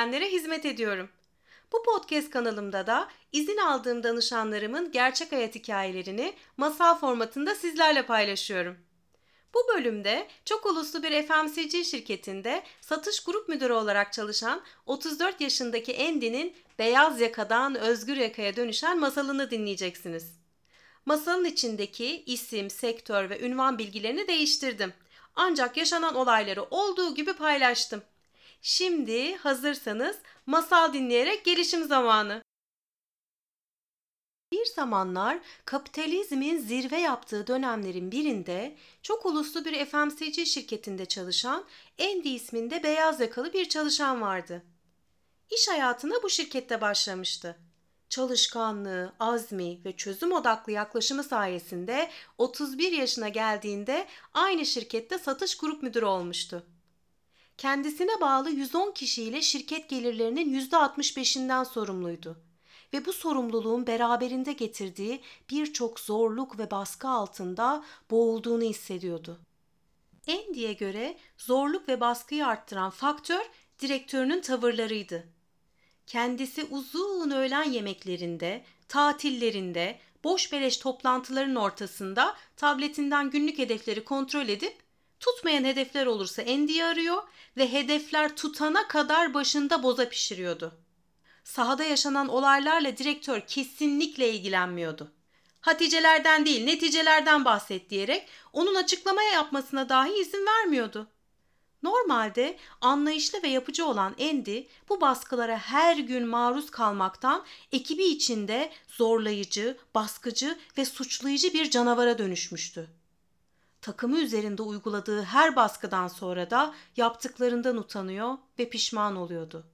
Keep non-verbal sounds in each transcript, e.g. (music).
isteyenlere hizmet ediyorum. Bu podcast kanalımda da izin aldığım danışanlarımın gerçek hayat hikayelerini masal formatında sizlerle paylaşıyorum. Bu bölümde çok uluslu bir FMCG şirketinde satış grup müdürü olarak çalışan 34 yaşındaki Andy'nin beyaz yakadan özgür yakaya dönüşen masalını dinleyeceksiniz. Masalın içindeki isim, sektör ve ünvan bilgilerini değiştirdim. Ancak yaşanan olayları olduğu gibi paylaştım. Şimdi hazırsanız masal dinleyerek gelişim zamanı. Bir zamanlar kapitalizmin zirve yaptığı dönemlerin birinde çok uluslu bir FMCG şirketinde çalışan Andy isminde beyaz yakalı bir çalışan vardı. İş hayatına bu şirkette başlamıştı. Çalışkanlığı, azmi ve çözüm odaklı yaklaşımı sayesinde 31 yaşına geldiğinde aynı şirkette satış grup müdürü olmuştu. Kendisine bağlı 110 kişiyle şirket gelirlerinin %65'inden sorumluydu ve bu sorumluluğun beraberinde getirdiği birçok zorluk ve baskı altında boğulduğunu hissediyordu. Andy'ye göre zorluk ve baskıyı arttıran faktör direktörünün tavırlarıydı. Kendisi uzun öğlen yemeklerinde, tatillerinde, boş beleş toplantıların ortasında tabletinden günlük hedefleri kontrol edip tutmayan hedefler olursa Andy'yi arıyor ve hedefler tutana kadar başında boza pişiriyordu. Sahada yaşanan olaylarla direktör kesinlikle ilgilenmiyordu. Haticelerden değil neticelerden bahset diyerek onun açıklamaya yapmasına dahi izin vermiyordu. Normalde anlayışlı ve yapıcı olan Andy bu baskılara her gün maruz kalmaktan ekibi içinde zorlayıcı, baskıcı ve suçlayıcı bir canavara dönüşmüştü. Takımı üzerinde uyguladığı her baskıdan sonra da yaptıklarından utanıyor ve pişman oluyordu.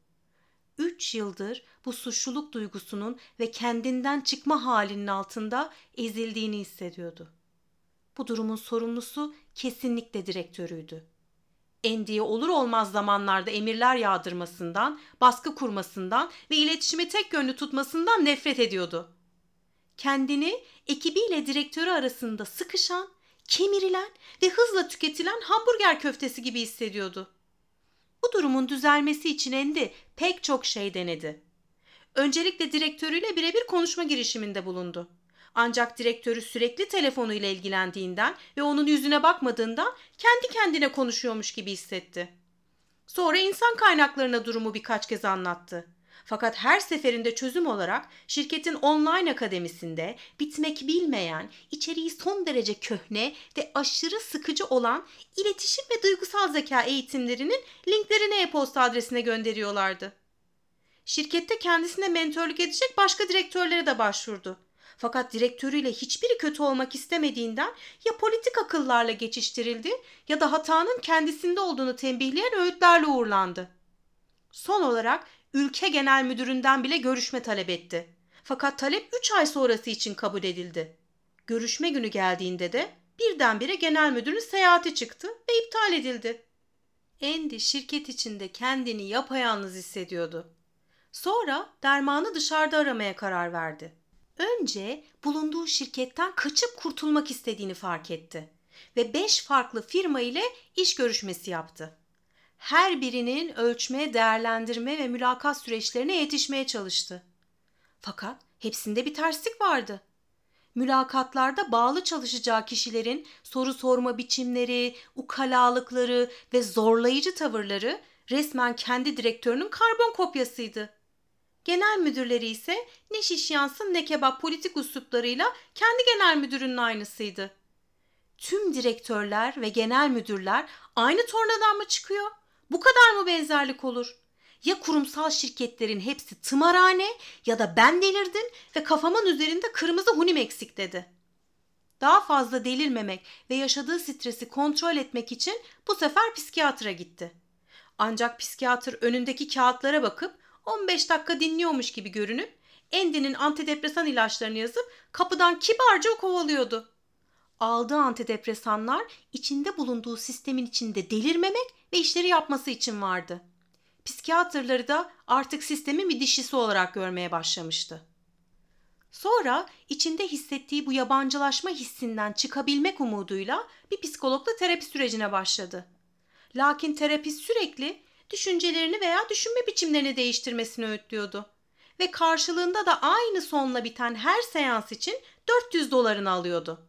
Üç yıldır bu suçluluk duygusunun ve kendinden çıkma halinin altında ezildiğini hissediyordu. Bu durumun sorumlusu kesinlikle direktörüydü. Endi'ye olur olmaz zamanlarda emirler yağdırmasından, baskı kurmasından ve iletişimi tek yönlü tutmasından nefret ediyordu. Kendini ekibiyle direktörü arasında sıkışan, kemirilen ve hızla tüketilen hamburger köftesi gibi hissediyordu. Bu durumun düzelmesi için Endi pek çok şey denedi. Öncelikle direktörüyle birebir konuşma girişiminde bulundu. Ancak direktörü sürekli telefonuyla ilgilendiğinden ve onun yüzüne bakmadığından kendi kendine konuşuyormuş gibi hissetti. Sonra insan kaynaklarına durumu birkaç kez anlattı. Fakat her seferinde çözüm olarak şirketin online akademisinde bitmek bilmeyen, içeriği son derece köhne ve aşırı sıkıcı olan iletişim ve duygusal zeka eğitimlerinin linklerini e-posta adresine gönderiyorlardı. Şirkette kendisine mentörlük edecek başka direktörlere de başvurdu. Fakat direktörüyle hiçbiri kötü olmak istemediğinden ya politik akıllarla geçiştirildi ya da hatanın kendisinde olduğunu tembihleyen öğütlerle uğurlandı. Son olarak ülke genel müdüründen bile görüşme talep etti. Fakat talep 3 ay sonrası için kabul edildi. Görüşme günü geldiğinde de birdenbire genel müdürün seyahati çıktı ve iptal edildi. Andy şirket içinde kendini yapayalnız hissediyordu. Sonra dermanı dışarıda aramaya karar verdi. Önce bulunduğu şirketten kaçıp kurtulmak istediğini fark etti ve beş farklı firma ile iş görüşmesi yaptı. Her birinin ölçme, değerlendirme ve mülakat süreçlerine yetişmeye çalıştı. Fakat hepsinde bir terslik vardı. Mülakatlarda bağlı çalışacağı kişilerin soru sorma biçimleri, ukalalıkları ve zorlayıcı tavırları resmen kendi direktörünün karbon kopyasıydı. Genel müdürleri ise ne şiş yansın ne kebap politik usluplarıyla kendi genel müdürünün aynısıydı. Tüm direktörler ve genel müdürler aynı tornadan mı çıkıyor? Bu kadar mı benzerlik olur? Ya kurumsal şirketlerin hepsi tımarhane ya da ben delirdim ve kafamın üzerinde kırmızı hunim eksik dedi. Daha fazla delirmemek ve yaşadığı stresi kontrol etmek için bu sefer psikiyatra gitti. Ancak psikiyatr önündeki kağıtlara bakıp 15 dakika dinliyormuş gibi görünüp Andy'nin antidepresan ilaçlarını yazıp kapıdan kibarca kovalıyordu. Aldığı antidepresanlar içinde bulunduğu sistemin içinde delirmemek ve işleri yapması için vardı. Psikiyatrları da artık sistemin bir dişisi olarak görmeye başlamıştı. Sonra içinde hissettiği bu yabancılaşma hissinden çıkabilmek umuduyla bir psikologla terapi sürecine başladı. Lakin terapi sürekli düşüncelerini veya düşünme biçimlerini değiştirmesini öğütlüyordu. Ve karşılığında da aynı sonla biten her seans için 400 dolarını alıyordu.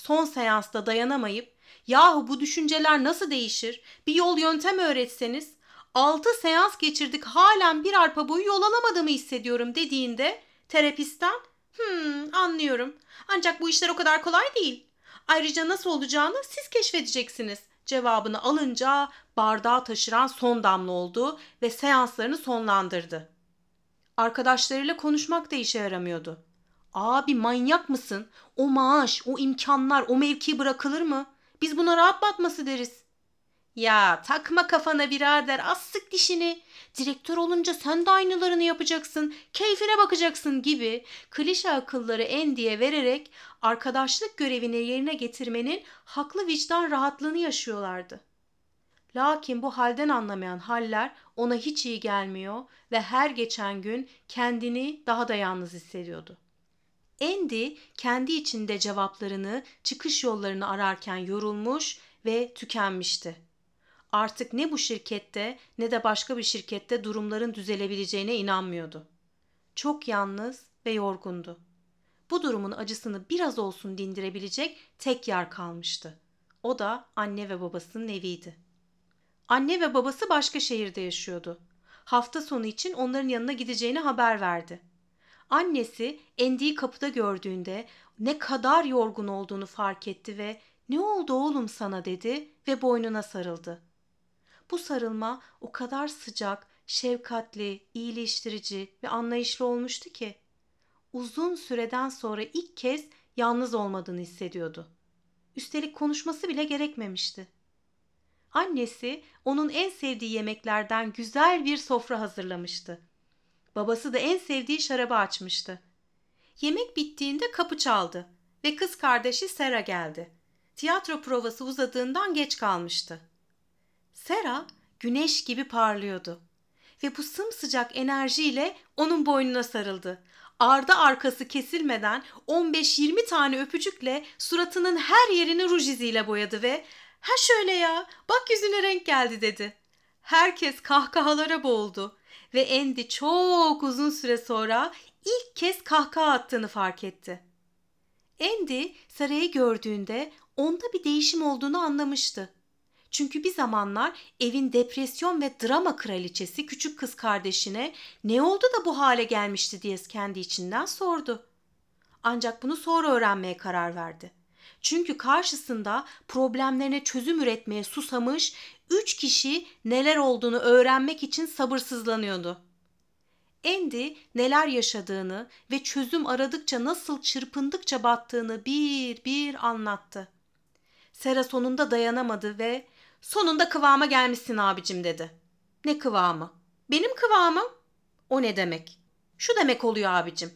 Son seansta dayanamayıp yahu bu düşünceler nasıl değişir bir yol yöntem öğretseniz 6 seans geçirdik halen bir arpa boyu yol alamadığımı hissediyorum dediğinde terapistten hmm anlıyorum ancak bu işler o kadar kolay değil. Ayrıca nasıl olacağını siz keşfedeceksiniz cevabını alınca bardağı taşıran son damla oldu ve seanslarını sonlandırdı. Arkadaşlarıyla konuşmak da işe yaramıyordu. Abi manyak mısın? O maaş, o imkanlar, o mevki bırakılır mı? Biz buna rahat batması deriz. Ya takma kafana birader az sık dişini. Direktör olunca sen de aynılarını yapacaksın. Keyfine bakacaksın gibi klişe akılları Endi'ye vererek arkadaşlık görevini yerine getirmenin haklı vicdan rahatlığını yaşıyorlardı. Lakin bu halden anlamayan haller ona hiç iyi gelmiyor ve her geçen gün kendini daha da yalnız hissediyordu. Andy kendi içinde cevaplarını, çıkış yollarını ararken yorulmuş ve tükenmişti. Artık ne bu şirkette ne de başka bir şirkette durumların düzelebileceğine inanmıyordu. Çok yalnız ve yorgundu. Bu durumun acısını biraz olsun dindirebilecek tek yer kalmıştı. O da anne ve babasının eviydi. Anne ve babası başka şehirde yaşıyordu. Hafta sonu için onların yanına gideceğini haber verdi. Annesi Endi'yi kapıda gördüğünde ne kadar yorgun olduğunu fark etti ve "Ne oldu oğlum sana?" dedi ve boynuna sarıldı. Bu sarılma o kadar sıcak, şefkatli, iyileştirici ve anlayışlı olmuştu ki uzun süreden sonra ilk kez yalnız olmadığını hissediyordu. Üstelik konuşması bile gerekmemişti. Annesi onun en sevdiği yemeklerden güzel bir sofra hazırlamıştı. Babası da en sevdiği şarabı açmıştı. Yemek bittiğinde kapı çaldı ve kız kardeşi Sera geldi. Tiyatro provası uzadığından geç kalmıştı. Sera güneş gibi parlıyordu ve bu sımsıcak enerjiyle onun boynuna sarıldı. Arda arkası kesilmeden 15-20 tane öpücükle suratının her yerini ruj iziyle boyadı ve "Ha şöyle ya, bak yüzüne renk geldi." dedi. Herkes kahkahalara boğuldu ve Andy çok uzun süre sonra ilk kez kahkaha attığını fark etti. Andy Sara'yı gördüğünde onda bir değişim olduğunu anlamıştı. Çünkü bir zamanlar evin depresyon ve drama kraliçesi küçük kız kardeşine ne oldu da bu hale gelmişti diye kendi içinden sordu. Ancak bunu sonra öğrenmeye karar verdi. Çünkü karşısında problemlerine çözüm üretmeye susamış üç kişi neler olduğunu öğrenmek için sabırsızlanıyordu. Andy neler yaşadığını ve çözüm aradıkça nasıl çırpındıkça battığını bir bir anlattı. Sera sonunda dayanamadı ve sonunda kıvama gelmişsin abicim dedi. Ne kıvamı? Benim kıvamım? O ne demek? Şu demek oluyor abicim.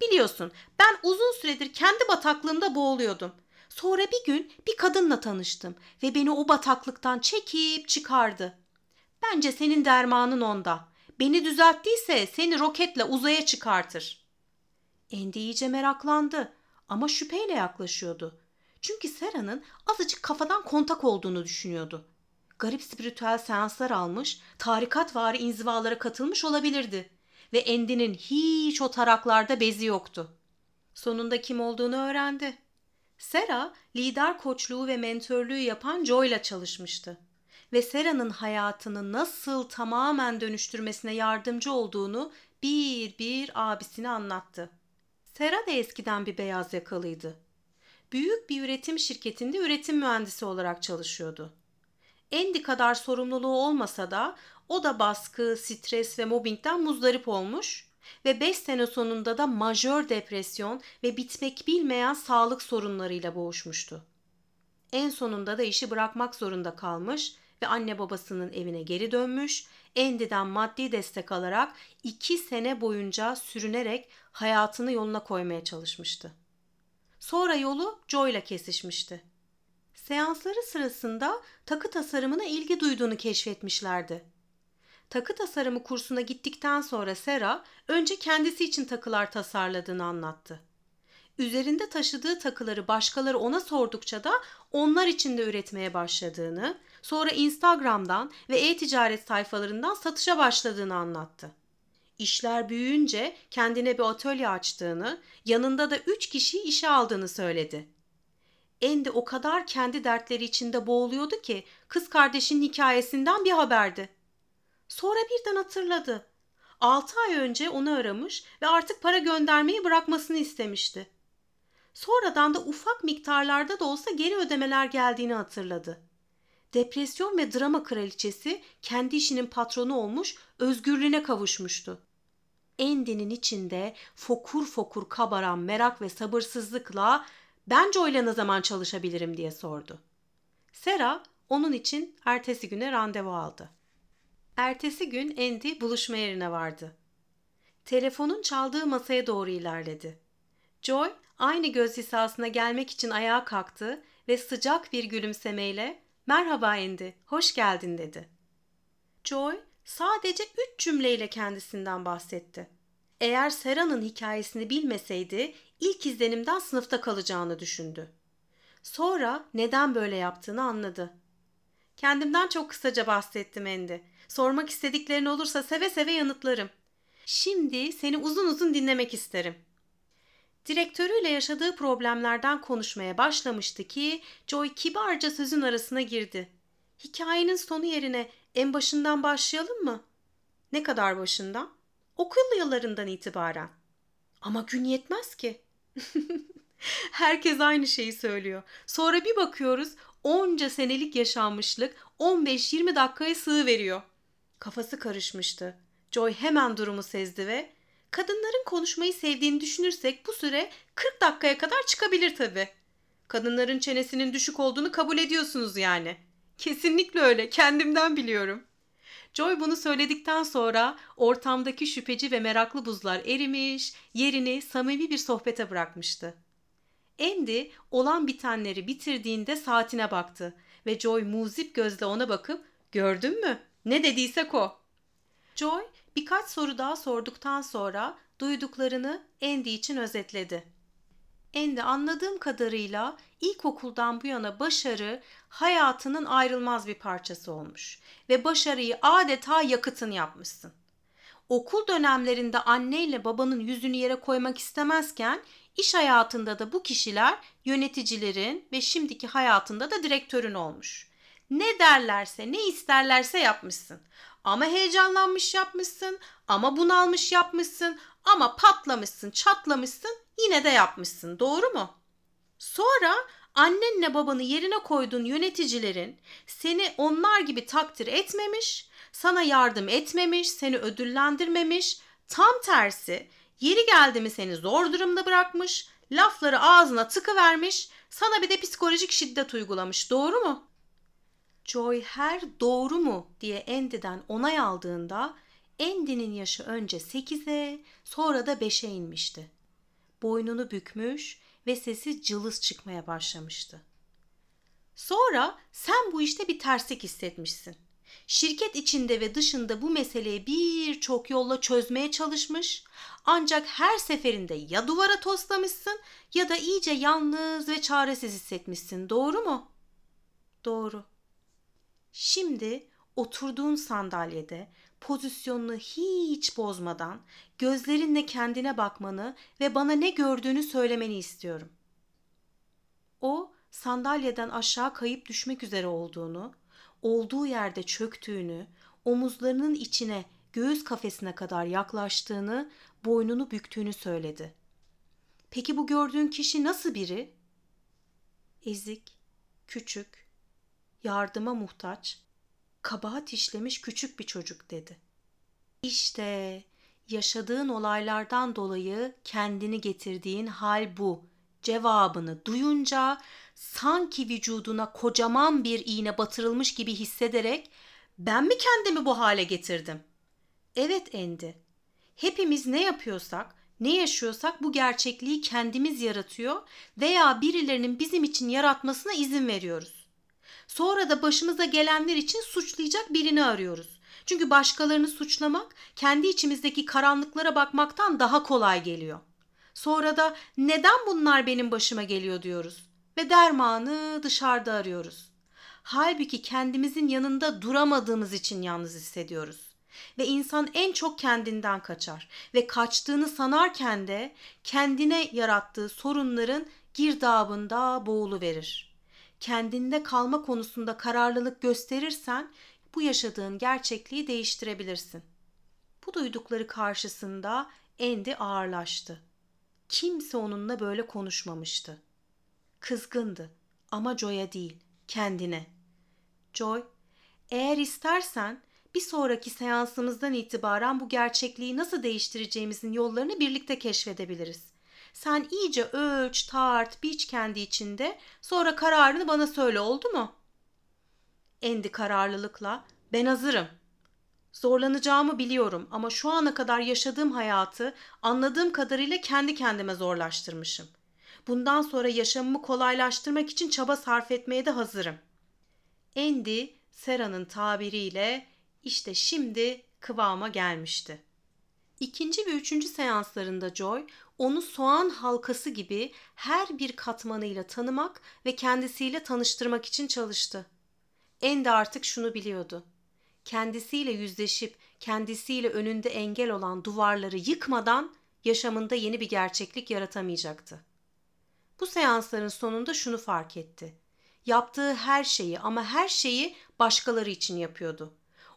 Biliyorsun ben uzun süredir kendi bataklığımda boğuluyordum. Sonra bir gün bir kadınla tanıştım ve beni o bataklıktan çekip çıkardı. Bence senin dermanın onda. Beni düzelttiyse seni roketle uzaya çıkartır. Andy iyice meraklandı ama şüpheyle yaklaşıyordu. Çünkü Sera'nın azıcık kafadan kontak olduğunu düşünüyordu. Garip spiritüel seanslar almış, tarikatvari inzivalara katılmış olabilirdi. Ve Andy'nin hiç o taraklarda bezi yoktu. Sonunda kim olduğunu öğrendi. Sera lider koçluğu ve mentörlüğü yapan Joy'la çalışmıştı ve Sera'nın hayatını nasıl tamamen dönüştürmesine yardımcı olduğunu bir bir abisine anlattı. Sera da eskiden bir beyaz yakalıydı. Büyük bir üretim şirketinde üretim mühendisi olarak çalışıyordu. Andy kadar sorumluluğu olmasa da o da baskı, stres ve mobbingden muzdarip olmuş ve 5 sene sonunda da majör depresyon ve bitmek bilmeyen sağlık sorunlarıyla boğuşmuştu. En sonunda da işi bırakmak zorunda kalmış ve anne babasının evine geri dönmüş, Andy'den maddi destek alarak iki sene boyunca sürünerek hayatını yoluna koymaya çalışmıştı. Sonra yolu Joy'la kesişmişti. Seansları sırasında takı tasarımına ilgi duyduğunu keşfetmişlerdi takı tasarımı kursuna gittikten sonra Sera önce kendisi için takılar tasarladığını anlattı. Üzerinde taşıdığı takıları başkaları ona sordukça da onlar için de üretmeye başladığını, Sonra Instagram'dan ve e-ticaret sayfalarından satışa başladığını anlattı. İşler büyüyünce kendine bir atölye açtığını, yanında da üç kişiyi işe aldığını söyledi. Andy o kadar kendi dertleri içinde boğuluyordu ki kız kardeşinin hikayesinden bir haberdi. Sonra birden hatırladı. Altı ay önce onu aramış ve artık para göndermeyi bırakmasını istemişti. Sonradan da ufak miktarlarda da olsa geri ödemeler geldiğini hatırladı. Depresyon ve drama kraliçesi kendi işinin patronu olmuş, özgürlüğüne kavuşmuştu. Andy'nin içinde fokur fokur kabaran merak ve sabırsızlıkla ben Joy'la ne zaman çalışabilirim diye sordu. Sera onun için ertesi güne randevu aldı. Ertesi gün Andy buluşma yerine vardı. Telefonun çaldığı masaya doğru ilerledi. Joy aynı göz hizasına gelmek için ayağa kalktı ve sıcak bir gülümsemeyle "Merhaba Andy, hoş geldin." dedi. Joy sadece üç cümleyle kendisinden bahsetti. Eğer Sera'nın hikayesini bilmeseydi ilk izlenimden sınıfta kalacağını düşündü. Sonra neden böyle yaptığını anladı. Kendimden çok kısaca bahsettim Endi. Sormak istediklerin olursa seve seve yanıtlarım. Şimdi seni uzun uzun dinlemek isterim. Direktörüyle yaşadığı problemlerden konuşmaya başlamıştı ki Joy kibarca sözün arasına girdi. Hikayenin sonu yerine en başından başlayalım mı? Ne kadar başından? Okul yıllarından itibaren. Ama gün yetmez ki. (laughs) Herkes aynı şeyi söylüyor. Sonra bir bakıyoruz onca senelik yaşanmışlık 15-20 dakikaya sığ veriyor. Kafası karışmıştı. Joy hemen durumu sezdi ve kadınların konuşmayı sevdiğini düşünürsek bu süre 40 dakikaya kadar çıkabilir tabi. Kadınların çenesinin düşük olduğunu kabul ediyorsunuz yani. Kesinlikle öyle. Kendimden biliyorum. Joy bunu söyledikten sonra ortamdaki şüpheci ve meraklı buzlar erimiş, yerini samimi bir sohbete bırakmıştı. Andy olan bitenleri bitirdiğinde saatine baktı ve Joy muzip gözle ona bakıp gördün mü ne dediysek o. Joy birkaç soru daha sorduktan sonra duyduklarını Andy için özetledi. Andy anladığım kadarıyla ilkokuldan bu yana başarı hayatının ayrılmaz bir parçası olmuş ve başarıyı adeta yakıtın yapmışsın. Okul dönemlerinde anneyle babanın yüzünü yere koymak istemezken iş hayatında da bu kişiler yöneticilerin ve şimdiki hayatında da direktörün olmuş. Ne derlerse, ne isterlerse yapmışsın. Ama heyecanlanmış yapmışsın, ama bunalmış yapmışsın, ama patlamışsın, çatlamışsın, yine de yapmışsın. Doğru mu? Sonra annenle babanı yerine koyduğun yöneticilerin seni onlar gibi takdir etmemiş, sana yardım etmemiş, seni ödüllendirmemiş, tam tersi yeri geldi mi seni zor durumda bırakmış, lafları ağzına tıkı vermiş, sana bir de psikolojik şiddet uygulamış. Doğru mu? Joy her doğru mu diye Andy'den onay aldığında Andy'nin yaşı önce 8'e sonra da 5'e inmişti. Boynunu bükmüş ve sesi cılız çıkmaya başlamıştı. Sonra sen bu işte bir terslik hissetmişsin. Şirket içinde ve dışında bu meseleyi birçok yolla çözmeye çalışmış ancak her seferinde ya duvara toslamışsın ya da iyice yalnız ve çaresiz hissetmişsin. Doğru mu? Doğru. Şimdi oturduğun sandalyede pozisyonunu hiç bozmadan gözlerinle kendine bakmanı ve bana ne gördüğünü söylemeni istiyorum. O sandalyeden aşağı kayıp düşmek üzere olduğunu, olduğu yerde çöktüğünü, omuzlarının içine göğüs kafesine kadar yaklaştığını, boynunu büktüğünü söyledi. Peki bu gördüğün kişi nasıl biri? Ezik, küçük, yardıma muhtaç, kabahat işlemiş küçük bir çocuk dedi. İşte yaşadığın olaylardan dolayı kendini getirdiğin hal bu. Cevabını duyunca sanki vücuduna kocaman bir iğne batırılmış gibi hissederek ben mi kendimi bu hale getirdim? Evet Endi. Hepimiz ne yapıyorsak, ne yaşıyorsak bu gerçekliği kendimiz yaratıyor veya birilerinin bizim için yaratmasına izin veriyoruz. Sonra da başımıza gelenler için suçlayacak birini arıyoruz. Çünkü başkalarını suçlamak kendi içimizdeki karanlıklara bakmaktan daha kolay geliyor. Sonra da neden bunlar benim başıma geliyor diyoruz ve dermanı dışarıda arıyoruz. Halbuki kendimizin yanında duramadığımız için yalnız hissediyoruz. Ve insan en çok kendinden kaçar ve kaçtığını sanarken de kendine yarattığı sorunların girdabında boğulu verir. Kendinde kalma konusunda kararlılık gösterirsen bu yaşadığın gerçekliği değiştirebilirsin. Bu duydukları karşısında Endi ağırlaştı. Kimse onunla böyle konuşmamıştı. Kızgındı ama Joy'a değil, kendine. Joy, eğer istersen bir sonraki seansımızdan itibaren bu gerçekliği nasıl değiştireceğimizin yollarını birlikte keşfedebiliriz. Sen iyice ölç, tart, biç kendi içinde, sonra kararını bana söyle oldu mu? Endi kararlılıkla, ben hazırım. Zorlanacağımı biliyorum ama şu ana kadar yaşadığım hayatı anladığım kadarıyla kendi kendime zorlaştırmışım. Bundan sonra yaşamımı kolaylaştırmak için çaba sarf etmeye de hazırım. Andy, Sera'nın tabiriyle işte şimdi kıvama gelmişti. İkinci ve üçüncü seanslarında Joy, onu soğan halkası gibi her bir katmanıyla tanımak ve kendisiyle tanıştırmak için çalıştı. Andy artık şunu biliyordu. Kendisiyle yüzleşip kendisiyle önünde engel olan duvarları yıkmadan yaşamında yeni bir gerçeklik yaratamayacaktı. Bu seansların sonunda şunu fark etti. Yaptığı her şeyi ama her şeyi başkaları için yapıyordu.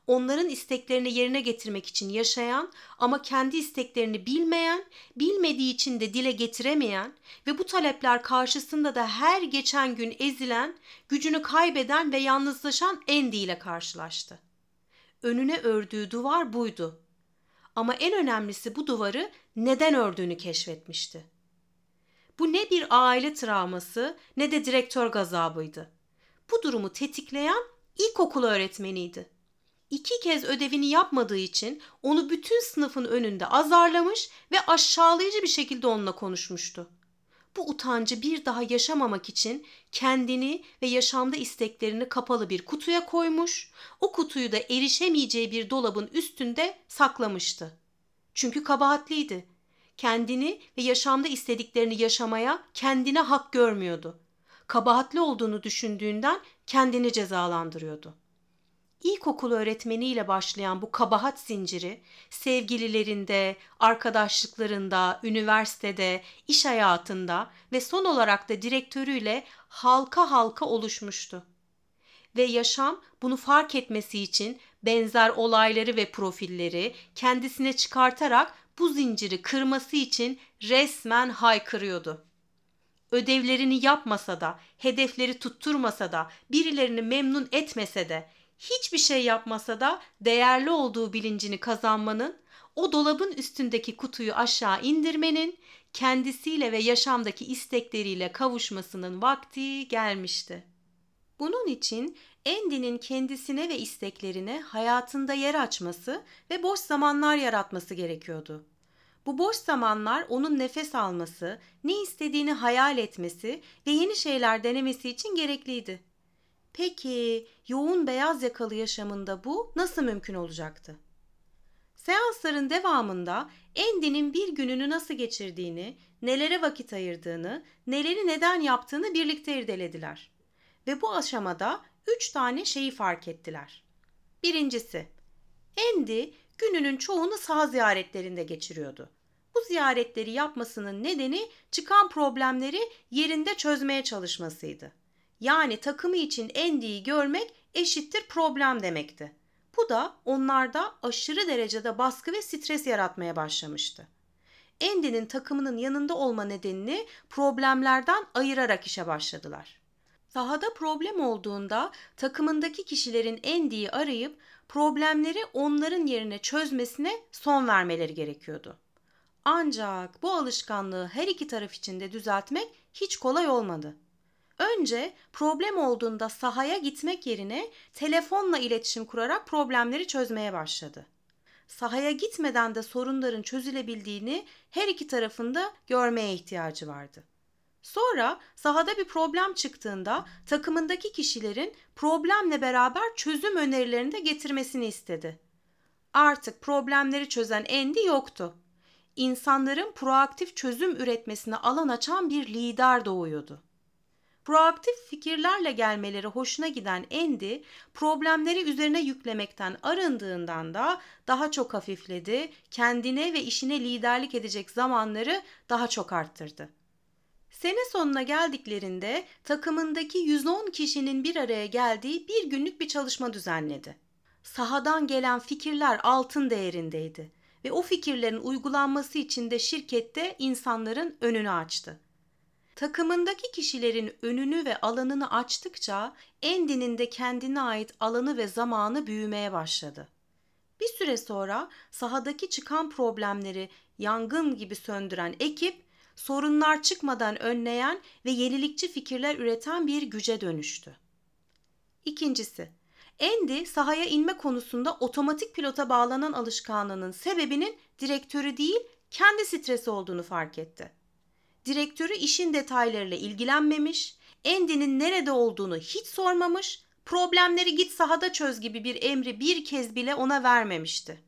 Onların isteklerini yerine getirmek için yaşayan ama kendi isteklerini bilmeyen, bilmediği için de dile getiremeyen ve bu talepler karşısında da her geçen gün ezilen, gücünü kaybeden ve yalnızlaşan Andy ile karşılaştı. Önüne ördüğü duvar buydu. Ama en önemlisi bu duvarı neden ördüğünü keşfetmişti. Bu ne bir aile travması ne de direktör gazabıydı. Bu durumu tetikleyen ilkokul öğretmeniydi. İki kez ödevini yapmadığı için onu bütün sınıfın önünde azarlamış ve aşağılayıcı bir şekilde onunla konuşmuştu. Bu utancı bir daha yaşamamak için kendini ve yaşamda isteklerini kapalı bir kutuya koymuş, o kutuyu da erişemeyeceği bir dolabın üstünde saklamıştı. Çünkü kabahatliydi kendini ve yaşamda istediklerini yaşamaya kendine hak görmüyordu. Kabahatli olduğunu düşündüğünden kendini cezalandırıyordu. İlkokul öğretmeniyle başlayan bu kabahat zinciri sevgililerinde, arkadaşlıklarında, üniversitede, iş hayatında ve son olarak da direktörüyle halka halka oluşmuştu. Ve yaşam bunu fark etmesi için benzer olayları ve profilleri kendisine çıkartarak bu zinciri kırması için resmen haykırıyordu. Ödevlerini yapmasa da, hedefleri tutturmasa da, birilerini memnun etmese de, hiçbir şey yapmasa da değerli olduğu bilincini kazanmanın, o dolabın üstündeki kutuyu aşağı indirmenin, kendisiyle ve yaşamdaki istekleriyle kavuşmasının vakti gelmişti. Bunun için Andy'nin kendisine ve isteklerine hayatında yer açması ve boş zamanlar yaratması gerekiyordu. Bu boş zamanlar onun nefes alması, ne istediğini hayal etmesi ve yeni şeyler denemesi için gerekliydi. Peki yoğun beyaz yakalı yaşamında bu nasıl mümkün olacaktı? Seansların devamında Andy'nin bir gününü nasıl geçirdiğini, nelere vakit ayırdığını, neleri neden yaptığını birlikte irdelediler. Ve bu aşamada üç tane şeyi fark ettiler. Birincisi, Andy gününün çoğunu saha ziyaretlerinde geçiriyordu. Bu ziyaretleri yapmasının nedeni çıkan problemleri yerinde çözmeye çalışmasıydı. Yani takımı için Andy'yi görmek eşittir problem demekti. Bu da onlarda aşırı derecede baskı ve stres yaratmaya başlamıştı. Andy'nin takımının yanında olma nedenini problemlerden ayırarak işe başladılar. Sahada problem olduğunda takımındaki kişilerin Andy'yi arayıp problemleri onların yerine çözmesine son vermeleri gerekiyordu. Ancak bu alışkanlığı her iki taraf için de düzeltmek hiç kolay olmadı. Önce problem olduğunda sahaya gitmek yerine telefonla iletişim kurarak problemleri çözmeye başladı. Sahaya gitmeden de sorunların çözülebildiğini her iki tarafında görmeye ihtiyacı vardı. Sonra sahada bir problem çıktığında takımındaki kişilerin problemle beraber çözüm önerilerini de getirmesini istedi. Artık problemleri çözen Andy yoktu. İnsanların proaktif çözüm üretmesine alan açan bir lider doğuyordu. Proaktif fikirlerle gelmeleri hoşuna giden Andy, problemleri üzerine yüklemekten arındığından da daha çok hafifledi, kendine ve işine liderlik edecek zamanları daha çok arttırdı. Sene sonuna geldiklerinde takımındaki 110 kişinin bir araya geldiği bir günlük bir çalışma düzenledi. Sahadan gelen fikirler altın değerindeydi ve o fikirlerin uygulanması için de şirkette insanların önünü açtı. Takımındaki kişilerin önünü ve alanını açtıkça Andy'nin de kendine ait alanı ve zamanı büyümeye başladı. Bir süre sonra sahadaki çıkan problemleri yangın gibi söndüren ekip sorunlar çıkmadan önleyen ve yenilikçi fikirler üreten bir güce dönüştü. İkincisi, Andy sahaya inme konusunda otomatik pilota bağlanan alışkanlığının sebebinin direktörü değil, kendi stresi olduğunu fark etti. Direktörü işin detaylarıyla ilgilenmemiş, Andy'nin nerede olduğunu hiç sormamış, problemleri git sahada çöz gibi bir emri bir kez bile ona vermemişti.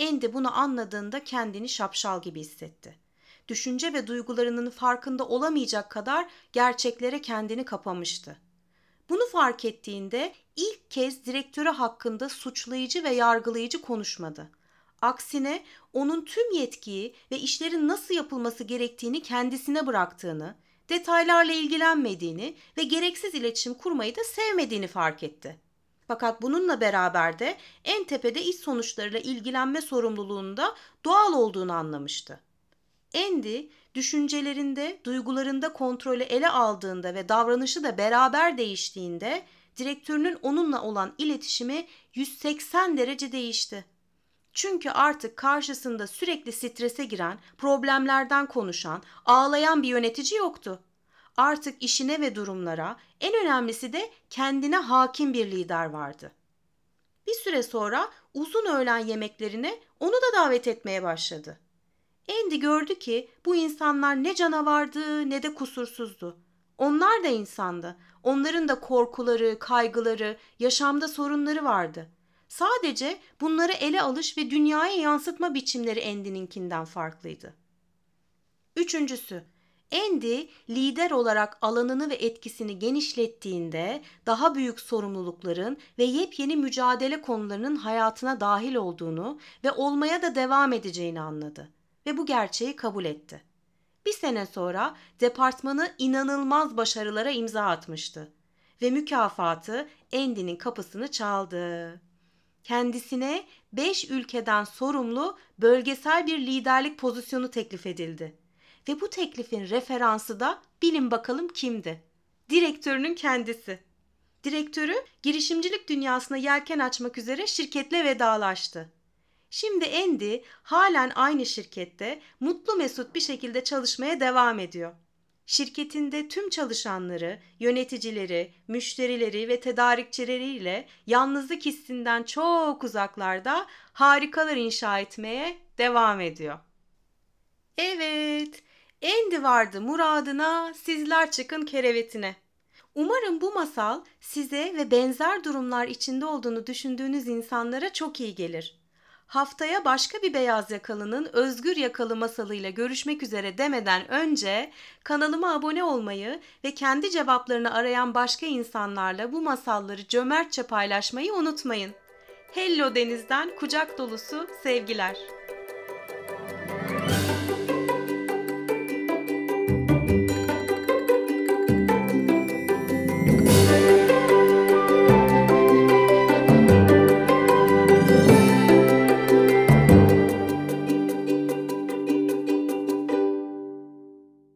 Andy bunu anladığında kendini şapşal gibi hissetti. Düşünce ve duygularının farkında olamayacak kadar gerçeklere kendini kapamıştı. Bunu fark ettiğinde ilk kez direktörü hakkında suçlayıcı ve yargılayıcı konuşmadı. Aksine onun tüm yetkiyi ve işlerin nasıl yapılması gerektiğini kendisine bıraktığını, detaylarla ilgilenmediğini ve gereksiz iletişim kurmayı da sevmediğini fark etti. Fakat bununla beraber de en tepede iş sonuçlarıyla ilgilenme sorumluluğunda doğal olduğunu anlamıştı. Andy düşüncelerinde, duygularında kontrolü ele aldığında ve davranışı da beraber değiştiğinde direktörünün onunla olan iletişimi 180 derece değişti. Çünkü artık karşısında sürekli strese giren, problemlerden konuşan, ağlayan bir yönetici yoktu. Artık işine ve durumlara, en önemlisi de kendine hakim bir lider vardı. Bir süre sonra uzun öğlen yemeklerine onu da davet etmeye başladı. Andy gördü ki bu insanlar ne canavardı ne de kusursuzdu. Onlar da insandı. Onların da korkuları, kaygıları, yaşamda sorunları vardı. Sadece bunları ele alış ve dünyaya yansıtma biçimleri Andy'ninkinden farklıydı. Üçüncüsü, Andy lider olarak alanını ve etkisini genişlettiğinde daha büyük sorumlulukların ve yepyeni mücadele konularının hayatına dahil olduğunu ve olmaya da devam edeceğini anladı ve bu gerçeği kabul etti. Bir sene sonra departmanı inanılmaz başarılara imza atmıştı ve mükafatı Andy'nin kapısını çaldı. Kendisine 5 ülkeden sorumlu bölgesel bir liderlik pozisyonu teklif edildi. Ve bu teklifin referansı da bilin bakalım kimdi? Direktörünün kendisi. Direktörü girişimcilik dünyasına yelken açmak üzere şirketle vedalaştı. Şimdi Andy halen aynı şirkette mutlu mesut bir şekilde çalışmaya devam ediyor. Şirketinde tüm çalışanları, yöneticileri, müşterileri ve tedarikçileriyle yalnızlık hissinden çok uzaklarda harikalar inşa etmeye devam ediyor. Evet, Andy vardı muradına, sizler çıkın kerevetine. Umarım bu masal size ve benzer durumlar içinde olduğunu düşündüğünüz insanlara çok iyi gelir. Haftaya başka bir beyaz yakalının özgür yakalı masalıyla görüşmek üzere demeden önce kanalıma abone olmayı ve kendi cevaplarını arayan başka insanlarla bu masalları cömertçe paylaşmayı unutmayın. Hello Deniz'den kucak dolusu sevgiler.